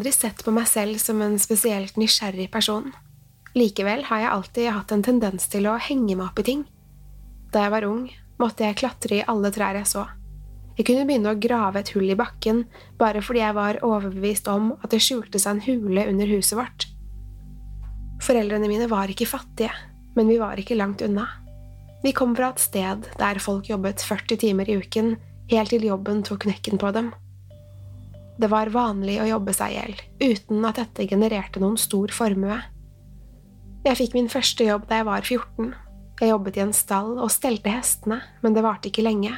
Aldri sett på meg selv som en spesielt nysgjerrig person. Likevel har jeg alltid hatt en tendens til å henge meg opp i ting. Da jeg var ung, måtte jeg klatre i alle trær jeg så. Jeg kunne begynne å grave et hull i bakken bare fordi jeg var overbevist om at det skjulte seg en hule under huset vårt. Foreldrene mine var ikke fattige, men vi var ikke langt unna. Vi kom fra et sted der folk jobbet 40 timer i uken, helt til jobben tok knekken på dem. Det var vanlig å jobbe seg i hjel, uten at dette genererte noen stor formue. Jeg fikk min første jobb da jeg var 14. Jeg jobbet i en stall og stelte hestene, men det varte ikke lenge.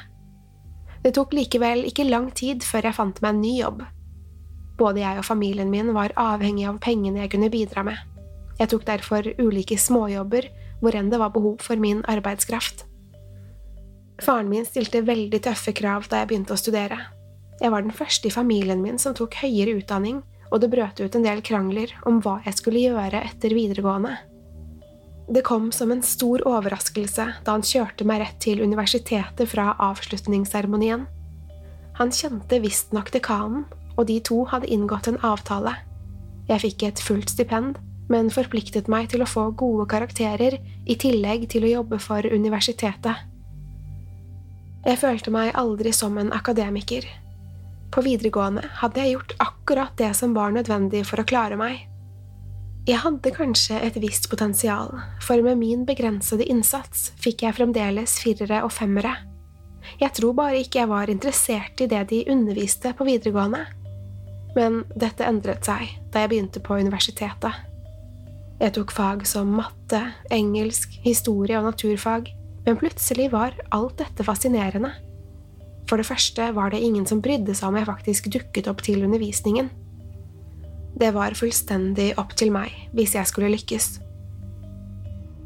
Det tok likevel ikke lang tid før jeg fant meg en ny jobb. Både jeg og familien min var avhengig av pengene jeg kunne bidra med. Jeg tok derfor ulike småjobber hvor enn det var behov for min arbeidskraft. Faren min stilte veldig tøffe krav da jeg begynte å studere. Jeg var den første i familien min som tok høyere utdanning, og det brøt ut en del krangler om hva jeg skulle gjøre etter videregående. Det kom som en stor overraskelse da han kjørte meg rett til universitetet fra avslutningsseremonien. Han kjente visstnok dekanen, og de to hadde inngått en avtale. Jeg fikk et fullt stipend, men forpliktet meg til å få gode karakterer i tillegg til å jobbe for universitetet. Jeg følte meg aldri som en akademiker. På videregående hadde jeg gjort akkurat det som var nødvendig for å klare meg. Jeg hadde kanskje et visst potensial, for med min begrensede innsats fikk jeg fremdeles firere og femmere. Jeg tror bare ikke jeg var interessert i det de underviste på videregående. Men dette endret seg da jeg begynte på universitetet. Jeg tok fag som matte, engelsk, historie og naturfag, men plutselig var alt dette fascinerende. For det første var det ingen som brydde seg om jeg faktisk dukket opp til undervisningen. Det var fullstendig opp til meg hvis jeg skulle lykkes.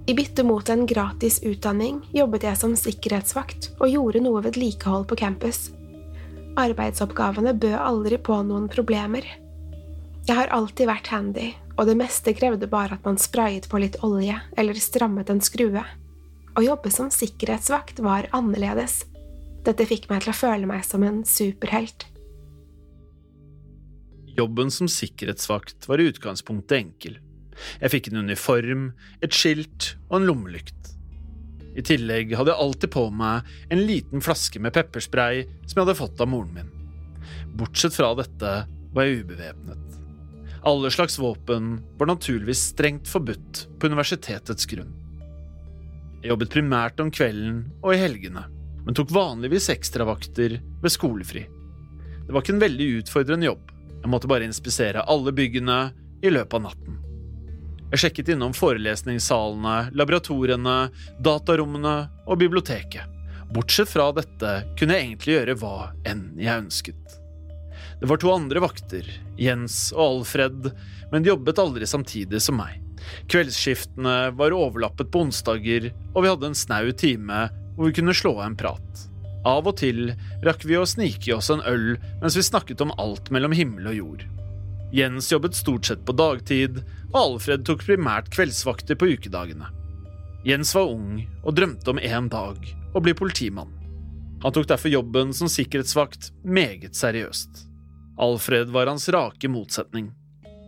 I bytte mot en gratis utdanning jobbet jeg som sikkerhetsvakt og gjorde noe vedlikehold på campus. Arbeidsoppgavene bød aldri på noen problemer. Jeg har alltid vært handy, og det meste krevde bare at man sprayet på litt olje eller strammet en skrue. Å jobbe som sikkerhetsvakt var annerledes. Dette fikk meg til å føle meg som en superhelt. Jobben som sikkerhetsvakt var i utgangspunktet enkel. Jeg fikk en uniform, et skilt og en lommelykt. I tillegg hadde jeg alltid på meg en liten flaske med pepperspray som jeg hadde fått av moren min. Bortsett fra dette var jeg ubevæpnet. Alle slags våpen var naturligvis strengt forbudt på universitetets grunn. Jeg jobbet primært om kvelden og i helgene, men tok vanligvis ekstravakter ved skolefri. Det var ikke en veldig utfordrende jobb. Jeg måtte bare inspisere alle byggene i løpet av natten. Jeg sjekket innom forelesningssalene, laboratoriene, datarommene og biblioteket. Bortsett fra dette kunne jeg egentlig gjøre hva enn jeg ønsket. Det var to andre vakter, Jens og Alfred, men de jobbet aldri samtidig som meg. Kveldsskiftene var overlappet på onsdager, og vi hadde en snau time hvor vi kunne slå av en prat. Av og til rakk vi å snike i oss en øl mens vi snakket om alt mellom himmel og jord. Jens jobbet stort sett på dagtid, og Alfred tok primært kveldsvakter på ukedagene. Jens var ung og drømte om en dag å bli politimann. Han tok derfor jobben som sikkerhetsvakt meget seriøst. Alfred var hans rake motsetning.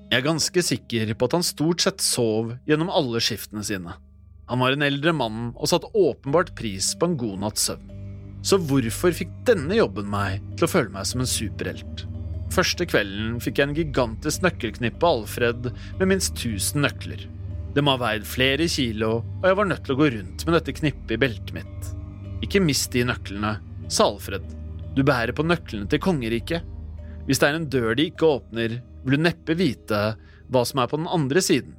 Jeg er ganske sikker på at han stort sett sov gjennom alle skiftene sine. Han var en eldre mann og satte åpenbart pris på en god natts søvn. Så hvorfor fikk denne jobben meg til å føle meg som en superhelt? Første kvelden fikk jeg en gigantisk nøkkelknippe av Alfred med minst 1000 nøkler. Det må ha veid flere kilo, og jeg var nødt til å gå rundt med dette knippet i beltet mitt. Ikke mist de nøklene, sa Alfred. Du bærer på nøklene til kongeriket. Hvis det er en dør de ikke åpner, vil du neppe vite hva som er på den andre siden.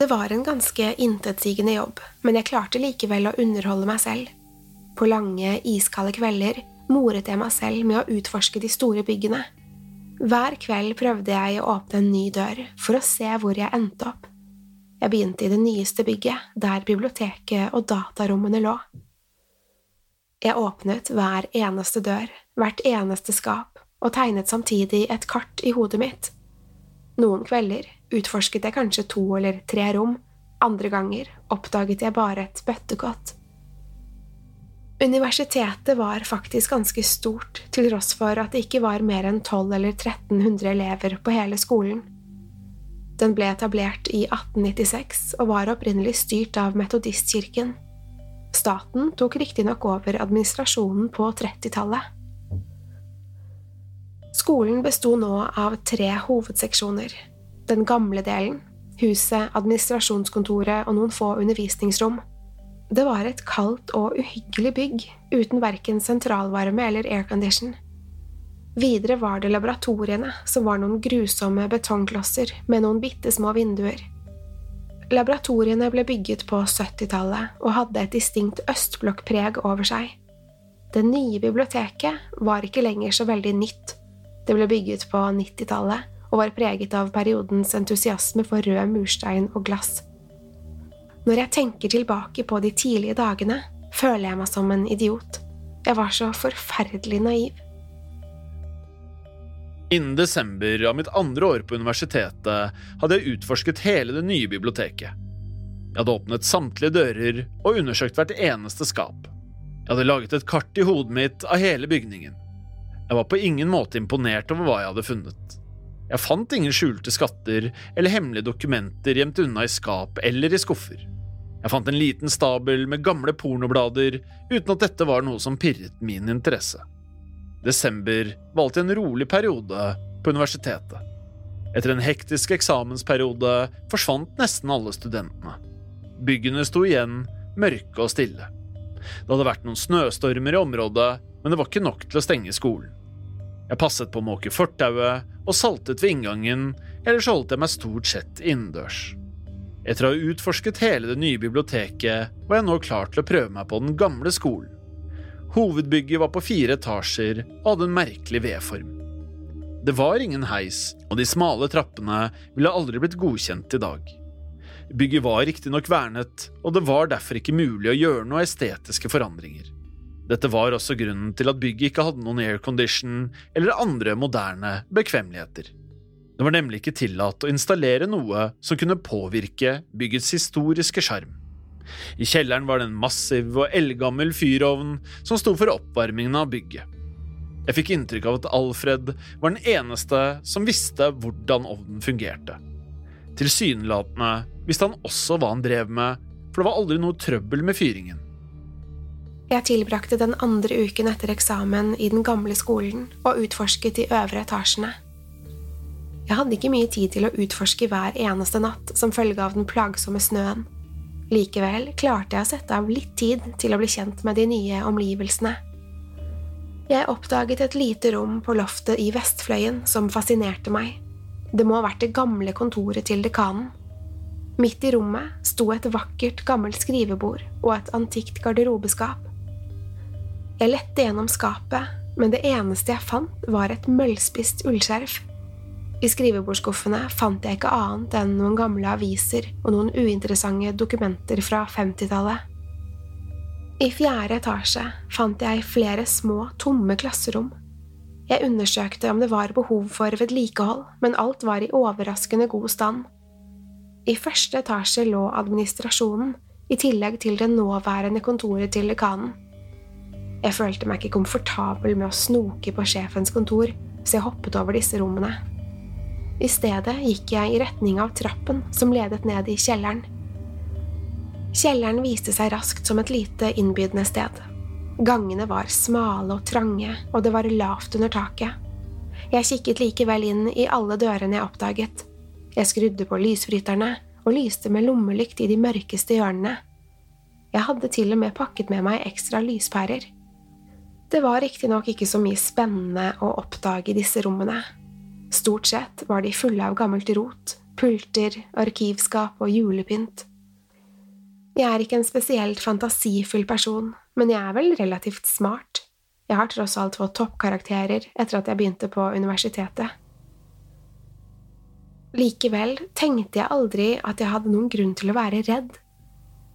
Det var en ganske intetsigende jobb, men jeg klarte likevel å underholde meg selv. På lange, iskalde kvelder moret jeg meg selv med å utforske de store byggene. Hver kveld prøvde jeg å åpne en ny dør for å se hvor jeg endte opp. Jeg begynte i det nyeste bygget, der biblioteket og datarommene lå. Jeg åpnet hver eneste dør, hvert eneste skap, og tegnet samtidig et kart i hodet mitt. Noen kvelder utforsket jeg kanskje to eller tre rom, andre ganger oppdaget jeg bare et bøttekott. Universitetet var faktisk ganske stort, til tross for at det ikke var mer enn 12 eller 1300 elever på hele skolen. Den ble etablert i 1896 og var opprinnelig styrt av Metodistkirken. Staten tok riktignok over administrasjonen på 30-tallet. Skolen besto nå av tre hovedseksjoner. Den gamle delen, huset, administrasjonskontoret og noen få undervisningsrom. Det var et kaldt og uhyggelig bygg, uten verken sentralvarme eller aircondition. Videre var det laboratoriene, som var noen grusomme betongklosser med noen bitte små vinduer. Laboratoriene ble bygget på 70-tallet og hadde et distinkt østblokkpreg over seg. Det nye biblioteket var ikke lenger så veldig nytt. Det ble bygget på 90-tallet og var preget av periodens entusiasme for rød murstein og glass. Når jeg tenker tilbake på de tidlige dagene, føler jeg meg som en idiot. Jeg var så forferdelig naiv. Innen desember av mitt andre år på universitetet hadde jeg utforsket hele det nye biblioteket. Jeg hadde åpnet samtlige dører og undersøkt hvert eneste skap. Jeg hadde laget et kart i hodet mitt av hele bygningen. Jeg var på ingen måte imponert over hva jeg hadde funnet. Jeg fant ingen skjulte skatter eller hemmelige dokumenter gjemt unna i skap eller i skuffer. Jeg fant en liten stabel med gamle pornoblader, uten at dette var noe som pirret min interesse. Desember var alltid en rolig periode på universitetet. Etter en hektisk eksamensperiode forsvant nesten alle studentene. Byggene sto igjen, mørke og stille. Det hadde vært noen snøstormer i området, men det var ikke nok til å stenge skolen. Jeg passet på å måke fortauet og saltet ved inngangen, ellers holdt jeg meg stort sett innendørs. Etter å ha utforsket hele det nye biblioteket, var jeg nå klar til å prøve meg på den gamle skolen. Hovedbygget var på fire etasjer og hadde en merkelig vedform. Det var ingen heis, og de smale trappene ville aldri blitt godkjent i dag. Bygget var riktignok vernet, og det var derfor ikke mulig å gjøre noen estetiske forandringer. Dette var også grunnen til at bygget ikke hadde noen aircondition eller andre moderne bekvemmeligheter. Det var nemlig ikke tillatt å installere noe som kunne påvirke byggets historiske sjarm. I kjelleren var det en massiv og eldgammel fyrovn som sto for oppvarmingen av bygget. Jeg fikk inntrykk av at Alfred var den eneste som visste hvordan ovnen fungerte. Tilsynelatende visste han også hva han drev med, for det var aldri noe trøbbel med fyringen. Jeg tilbrakte den andre uken etter eksamen i den gamle skolen og utforsket de øvre etasjene. Jeg hadde ikke mye tid til å utforske hver eneste natt som følge av den plagsomme snøen. Likevel klarte jeg å sette av litt tid til å bli kjent med de nye omgivelsene. Jeg oppdaget et lite rom på loftet i Vestfløyen som fascinerte meg. Det må ha vært det gamle kontoret til dekanen. Midt i rommet sto et vakkert, gammelt skrivebord og et antikt garderobeskap. Jeg lette gjennom skapet, men det eneste jeg fant, var et møllspist ullskjerf. I skrivebordsskuffene fant jeg ikke annet enn noen gamle aviser og noen uinteressante dokumenter fra 50-tallet. I fjerde etasje fant jeg flere små, tomme klasserom. Jeg undersøkte om det var behov for vedlikehold, men alt var i overraskende god stand. I første etasje lå administrasjonen, i tillegg til det nåværende kontoret til dekanen. Jeg følte meg ikke komfortabel med å snoke på sjefens kontor, så jeg hoppet over disse rommene. I stedet gikk jeg i retning av trappen som ledet ned i kjelleren. Kjelleren viste seg raskt som et lite innbydende sted. Gangene var smale og trange, og det var lavt under taket. Jeg kikket likevel inn i alle dørene jeg oppdaget. Jeg skrudde på lysbryterne og lyste med lommelykt i de mørkeste hjørnene. Jeg hadde til og med pakket med meg ekstra lyspærer. Det var riktignok ikke så mye spennende å oppdage i disse rommene, Stort sett var de fulle av gammelt rot, pulter, arkivskap og julepynt. Jeg er ikke en spesielt fantasifull person, men jeg er vel relativt smart. Jeg har tross alt fått toppkarakterer etter at jeg begynte på universitetet. Likevel tenkte jeg aldri at jeg hadde noen grunn til å være redd.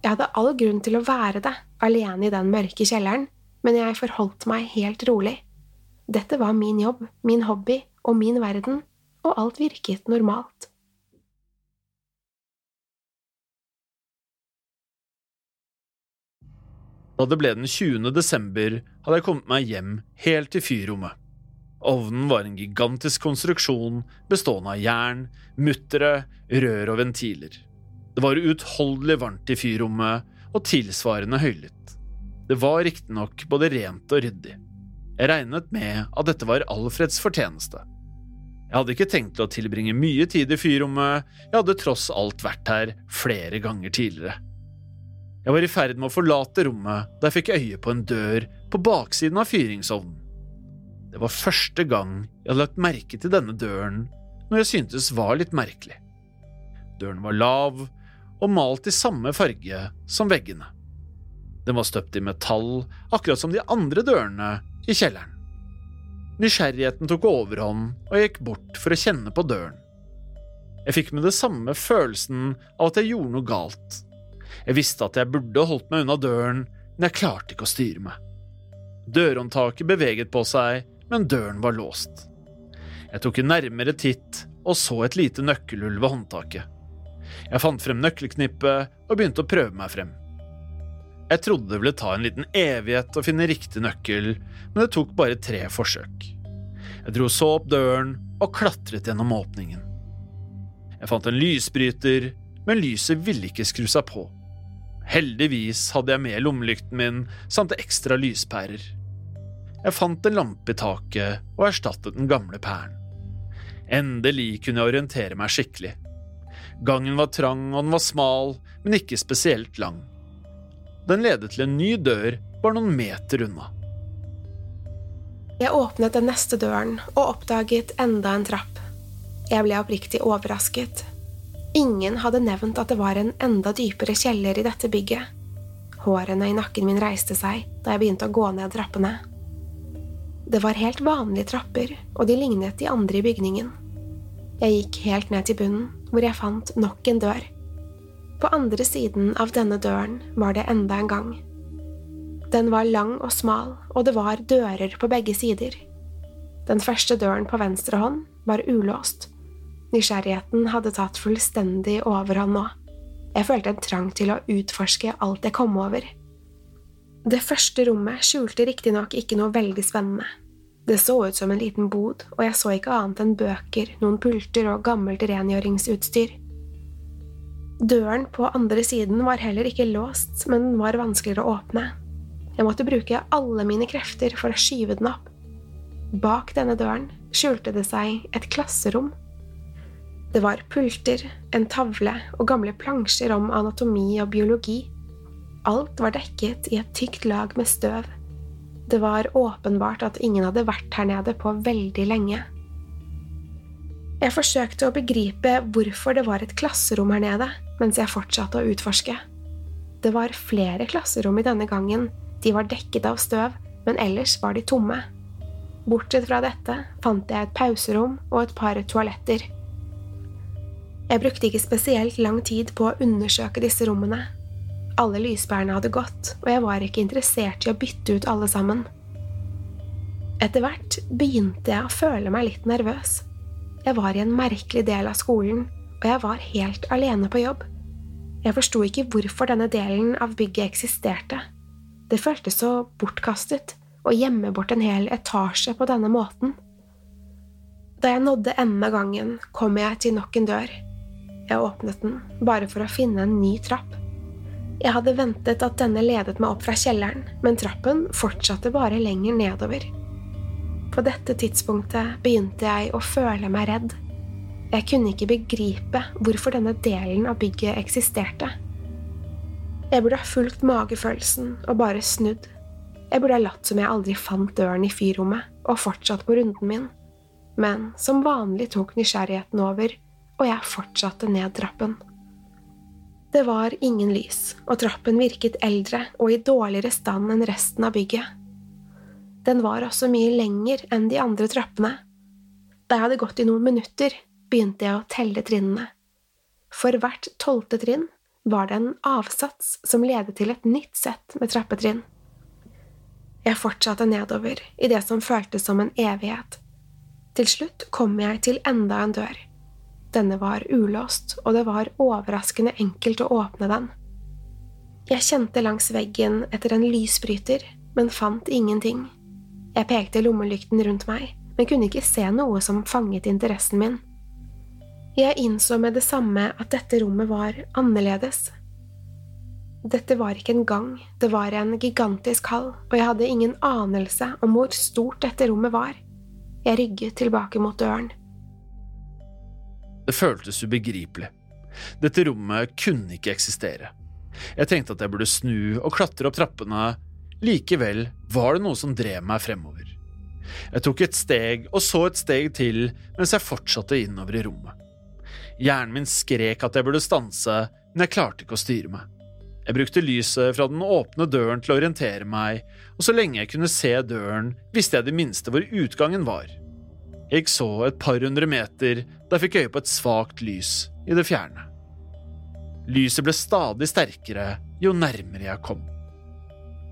Jeg hadde all grunn til å være det, alene i den mørke kjelleren, men jeg forholdt meg helt rolig. Dette var min jobb, min hobby, og min verden, og alt virket normalt. Da det ble den 20. desember, hadde jeg kommet meg hjem helt til fyrrommet. Ovnen var en gigantisk konstruksjon bestående av jern, muttere, rør og ventiler. Det var uutholdelig varmt i fyrrommet og tilsvarende høylytt. Det var riktignok både rent og ryddig. Jeg regnet med at dette var Alfreds fortjeneste. Jeg hadde ikke tenkt å tilbringe mye tid i fyrrommet, jeg hadde tross alt vært her flere ganger tidligere. Jeg var i ferd med å forlate rommet da jeg fikk øye på en dør på baksiden av fyringsovnen. Det var første gang jeg hadde lagt merke til denne døren, noe jeg syntes var litt merkelig. Døren var lav og malt i samme farge som veggene. Den var støpt i metall, akkurat som de andre dørene i kjelleren. Nysgjerrigheten tok overhånd, og gikk bort for å kjenne på døren. Jeg fikk med det samme følelsen av at jeg gjorde noe galt. Jeg visste at jeg burde holdt meg unna døren, men jeg klarte ikke å styre meg. Dørhåndtaket beveget på seg, men døren var låst. Jeg tok en nærmere titt og så et lite nøkkelhull ved håndtaket. Jeg fant frem nøkkelknippet og begynte å prøve meg frem. Jeg trodde det ville ta en liten evighet å finne riktig nøkkel, men det tok bare tre forsøk. Jeg dro så opp døren og klatret gjennom åpningen. Jeg fant en lysbryter, men lyset ville ikke skru seg på. Heldigvis hadde jeg med lommelykten min samt ekstra lyspærer. Jeg fant en lampe i taket og erstattet den gamle pæren. Endelig kunne jeg orientere meg skikkelig. Gangen var trang og den var smal, men ikke spesielt lang. Den ledet til en ny dør bare noen meter unna. Jeg åpnet den neste døren og oppdaget enda en trapp. Jeg ble oppriktig overrasket. Ingen hadde nevnt at det var en enda dypere kjeller i dette bygget. Hårene i nakken min reiste seg da jeg begynte å gå ned trappene. Det var helt vanlige trapper, og de lignet de andre i bygningen. Jeg gikk helt ned til bunnen, hvor jeg fant nok en dør. På andre siden av denne døren var det enda en gang. Den var lang og smal, og det var dører på begge sider. Den første døren på venstre hånd var ulåst. Nysgjerrigheten hadde tatt fullstendig overhånd nå. Jeg følte en trang til å utforske alt jeg kom over. Det første rommet skjulte riktignok ikke noe veldig spennende. Det så ut som en liten bod, og jeg så ikke annet enn bøker, noen pulter og gammelt rengjøringsutstyr. Døren på andre siden var heller ikke låst, men den var vanskeligere å åpne. Jeg måtte bruke alle mine krefter for å skyve den opp. Bak denne døren skjulte det seg et klasserom. Det var pulter, en tavle og gamle plansjer om anatomi og biologi. Alt var dekket i et tykt lag med støv. Det var åpenbart at ingen hadde vært her nede på veldig lenge. Jeg forsøkte å begripe hvorfor det var et klasserom her nede, mens jeg fortsatte å utforske. Det var flere klasserom i denne gangen, de var dekket av støv, men ellers var de tomme. Bortsett fra dette fant jeg et pauserom og et par toaletter. Jeg brukte ikke spesielt lang tid på å undersøke disse rommene. Alle lyspærene hadde gått, og jeg var ikke interessert i å bytte ut alle sammen. Etter hvert begynte jeg å føle meg litt nervøs. Jeg var i en merkelig del av skolen, og jeg var helt alene på jobb. Jeg forsto ikke hvorfor denne delen av bygget eksisterte. Det føltes så bortkastet å gjemme bort en hel etasje på denne måten. Da jeg nådde enden av gangen, kom jeg til nok en dør. Jeg åpnet den, bare for å finne en ny trapp. Jeg hadde ventet at denne ledet meg opp fra kjelleren, men trappen fortsatte bare lenger nedover. På dette tidspunktet begynte jeg å føle meg redd. Jeg kunne ikke begripe hvorfor denne delen av bygget eksisterte. Jeg burde ha fulgt magefølelsen og bare snudd. Jeg burde ha latt som jeg aldri fant døren i fyrrommet, og fortsatt på runden min. Men som vanlig tok nysgjerrigheten over, og jeg fortsatte ned trappen. Det var ingen lys, og trappen virket eldre og i dårligere stand enn resten av bygget. Den var også mye lenger enn de andre trappene. Da jeg hadde gått i noen minutter, begynte jeg å telle trinnene. For hvert tolvte trinn var det en avsats som ledet til et nytt sett med trappetrinn. Jeg fortsatte nedover i det som føltes som en evighet. Til slutt kom jeg til enda en dør. Denne var ulåst, og det var overraskende enkelt å åpne den. Jeg kjente langs veggen etter en lysbryter, men fant ingenting. Jeg pekte lommelykten rundt meg, men kunne ikke se noe som fanget interessen min. Jeg innså med det samme at dette rommet var annerledes. Dette var ikke en gang, det var en gigantisk hall, og jeg hadde ingen anelse om hvor stort dette rommet var. Jeg rygget tilbake mot døren. Det føltes ubegripelig. Dette rommet kunne ikke eksistere. Jeg tenkte at jeg burde snu og klatre opp trappene, likevel var det noe som drev meg fremover. Jeg tok et steg og så et steg til mens jeg fortsatte innover i rommet. Hjernen min skrek at jeg burde stanse, men jeg klarte ikke å styre meg. Jeg brukte lyset fra den åpne døren til å orientere meg, og så lenge jeg kunne se døren, visste jeg det minste hvor utgangen var. Jeg så et par hundre meter da jeg fikk øye på et svakt lys i det fjerne. Lyset ble stadig sterkere jo nærmere jeg kom.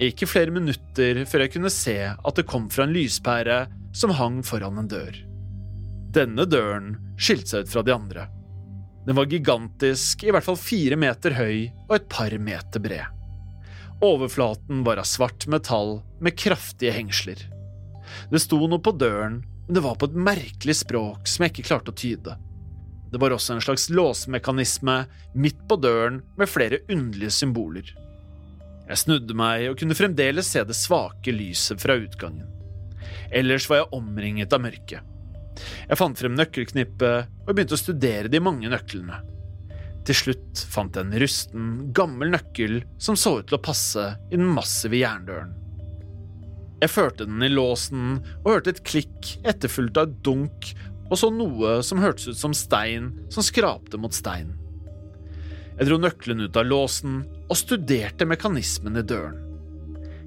Ikke flere minutter før jeg kunne se at det kom fra en lyspære som hang foran en dør. Denne døren skilte seg ut fra de andre. Den var gigantisk, i hvert fall fire meter høy og et par meter bred. Overflaten var av svart metall med kraftige hengsler. Det sto noe på døren, men det var på et merkelig språk som jeg ikke klarte å tyde. Det var også en slags låsemekanisme midt på døren med flere underlige symboler. Jeg snudde meg og kunne fremdeles se det svake lyset fra utgangen. Ellers var jeg omringet av mørke. Jeg fant frem nøkkelknippet og begynte å studere de mange nøklene. Til slutt fant jeg en rusten, gammel nøkkel som så ut til å passe i den massive jerndøren. Jeg førte den i låsen og hørte et klikk etterfulgt av et dunk og så noe som hørtes ut som stein som skrapte mot stein. Jeg dro nøkkelen ut av låsen og studerte mekanismen i døren.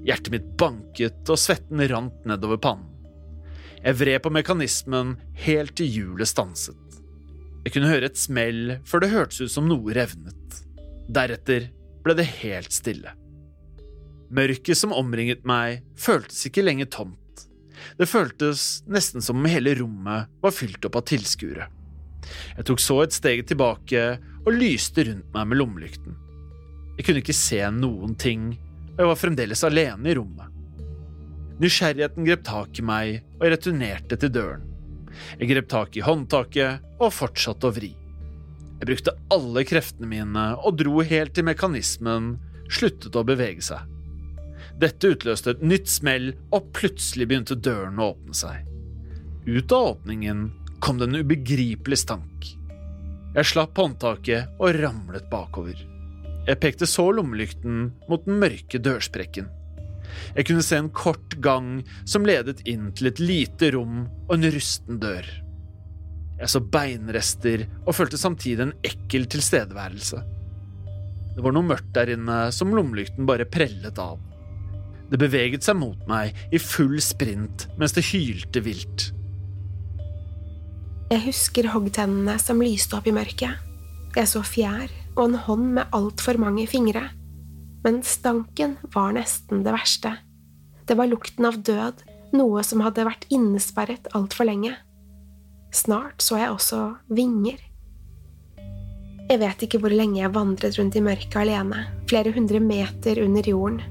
Hjertet mitt banket og svetten rant nedover pannen. Jeg vred på mekanismen helt til hjulet stanset. Jeg kunne høre et smell før det hørtes ut som noe revnet. Deretter ble det helt stille. Mørket som omringet meg, føltes ikke lenger tomt. Det føltes nesten som om hele rommet var fylt opp av tilskuere. Jeg tok så et steg tilbake og lyste rundt meg med lommelykten. Jeg kunne ikke se noen ting, og jeg var fremdeles alene i rommet. Nysgjerrigheten grep tak i meg, og jeg returnerte til døren. Jeg grep tak i håndtaket og fortsatte å vri. Jeg brukte alle kreftene mine og dro helt til mekanismen sluttet å bevege seg. Dette utløste et nytt smell, og plutselig begynte døren å åpne seg. Ut av åpningen kom det en ubegripelig stank. Jeg slapp håndtaket og ramlet bakover. Jeg pekte så lommelykten mot den mørke dørsprekken. Jeg kunne se en kort gang som ledet inn til et lite rom og en rusten dør. Jeg så beinrester og følte samtidig en ekkel tilstedeværelse. Det var noe mørkt der inne som lommelykten bare prellet av. Det beveget seg mot meg i full sprint mens det hylte vilt. Jeg husker hoggtennene som lyste opp i mørket. Jeg så fjær og en hånd med altfor mange fingre. Men stanken var nesten det verste. Det var lukten av død, noe som hadde vært innesperret altfor lenge. Snart så jeg også vinger. Jeg vet ikke hvor lenge jeg vandret rundt i mørket alene, flere hundre meter under jorden.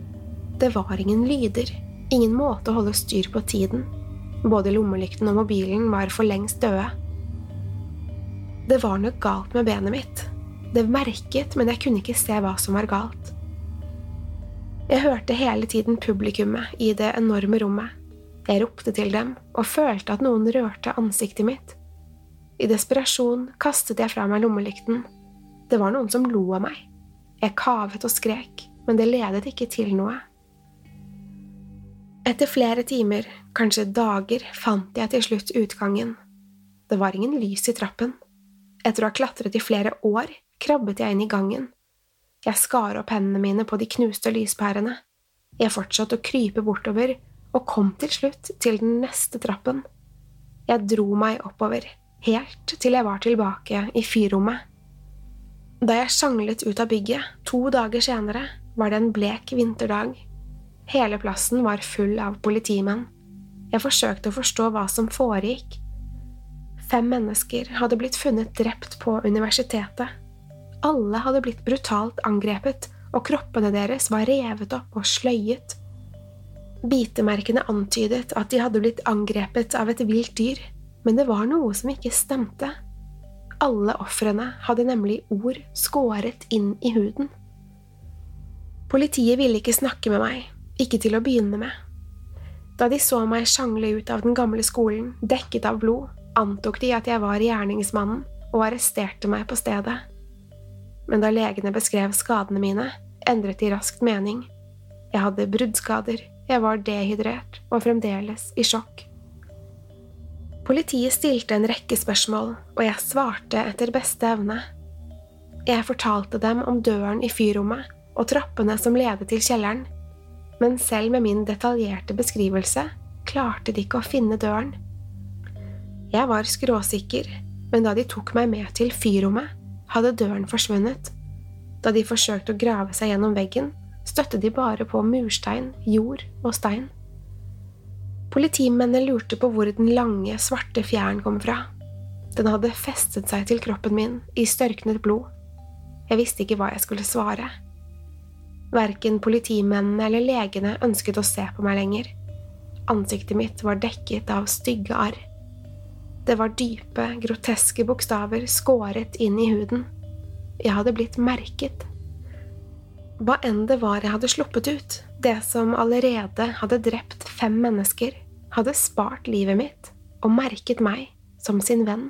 Det var ingen lyder, ingen måte å holde styr på tiden. Både lommelykten og mobilen var for lengst døde. Det var noe galt med benet mitt. Det merket, men jeg kunne ikke se hva som var galt. Jeg hørte hele tiden publikummet i det enorme rommet. Jeg ropte til dem og følte at noen rørte ansiktet mitt. I desperasjon kastet jeg fra meg lommelykten. Det var noen som lo av meg. Jeg kavet og skrek, men det ledet ikke til noe. Etter flere timer, kanskje dager, fant jeg til slutt utgangen. Det var ingen lys i trappen. Etter å ha klatret i flere år krabbet jeg inn i gangen. Jeg skar opp hendene mine på de knuste lyspærene. Jeg fortsatte å krype bortover og kom til slutt til den neste trappen. Jeg dro meg oppover, helt til jeg var tilbake i fyrrommet. Da jeg sjanglet ut av bygget, to dager senere, var det en blek vinterdag. Hele plassen var full av politimenn. Jeg forsøkte å forstå hva som foregikk, Fem mennesker hadde blitt funnet drept på universitetet. Alle hadde blitt brutalt angrepet, og kroppene deres var revet opp og sløyet. Bitemerkene antydet at de hadde blitt angrepet av et vilt dyr, men det var noe som ikke stemte. Alle ofrene hadde nemlig ord skåret inn i huden. Politiet ville ikke snakke med meg, ikke til å begynne med. Da de så meg sjangle ut av den gamle skolen, dekket av blod, antok de at jeg var gjerningsmannen og arresterte meg på stedet. Men da legene beskrev skadene mine, endret de raskt mening. Jeg hadde bruddskader, jeg var dehydrert og fremdeles i sjokk. Politiet stilte en rekke spørsmål, og jeg svarte etter beste evne. Jeg fortalte dem om døren i fyrrommet og trappene som ledet til kjelleren, men selv med min detaljerte beskrivelse klarte de ikke å finne døren. Jeg var skråsikker, men da de tok meg med til fyrrommet, hadde døren forsvunnet. Da de forsøkte å grave seg gjennom veggen, støtte de bare på murstein, jord og stein. Politimennene lurte på hvor den lange, svarte fjæren kom fra. Den hadde festet seg til kroppen min i størknet blod. Jeg visste ikke hva jeg skulle svare. Verken politimennene eller legene ønsket å se på meg lenger. Ansiktet mitt var dekket av stygge arr. Det var dype, groteske bokstaver skåret inn i huden. Jeg hadde blitt merket. Hva enn det var jeg hadde sluppet ut, det som allerede hadde drept fem mennesker, hadde spart livet mitt og merket meg som sin venn.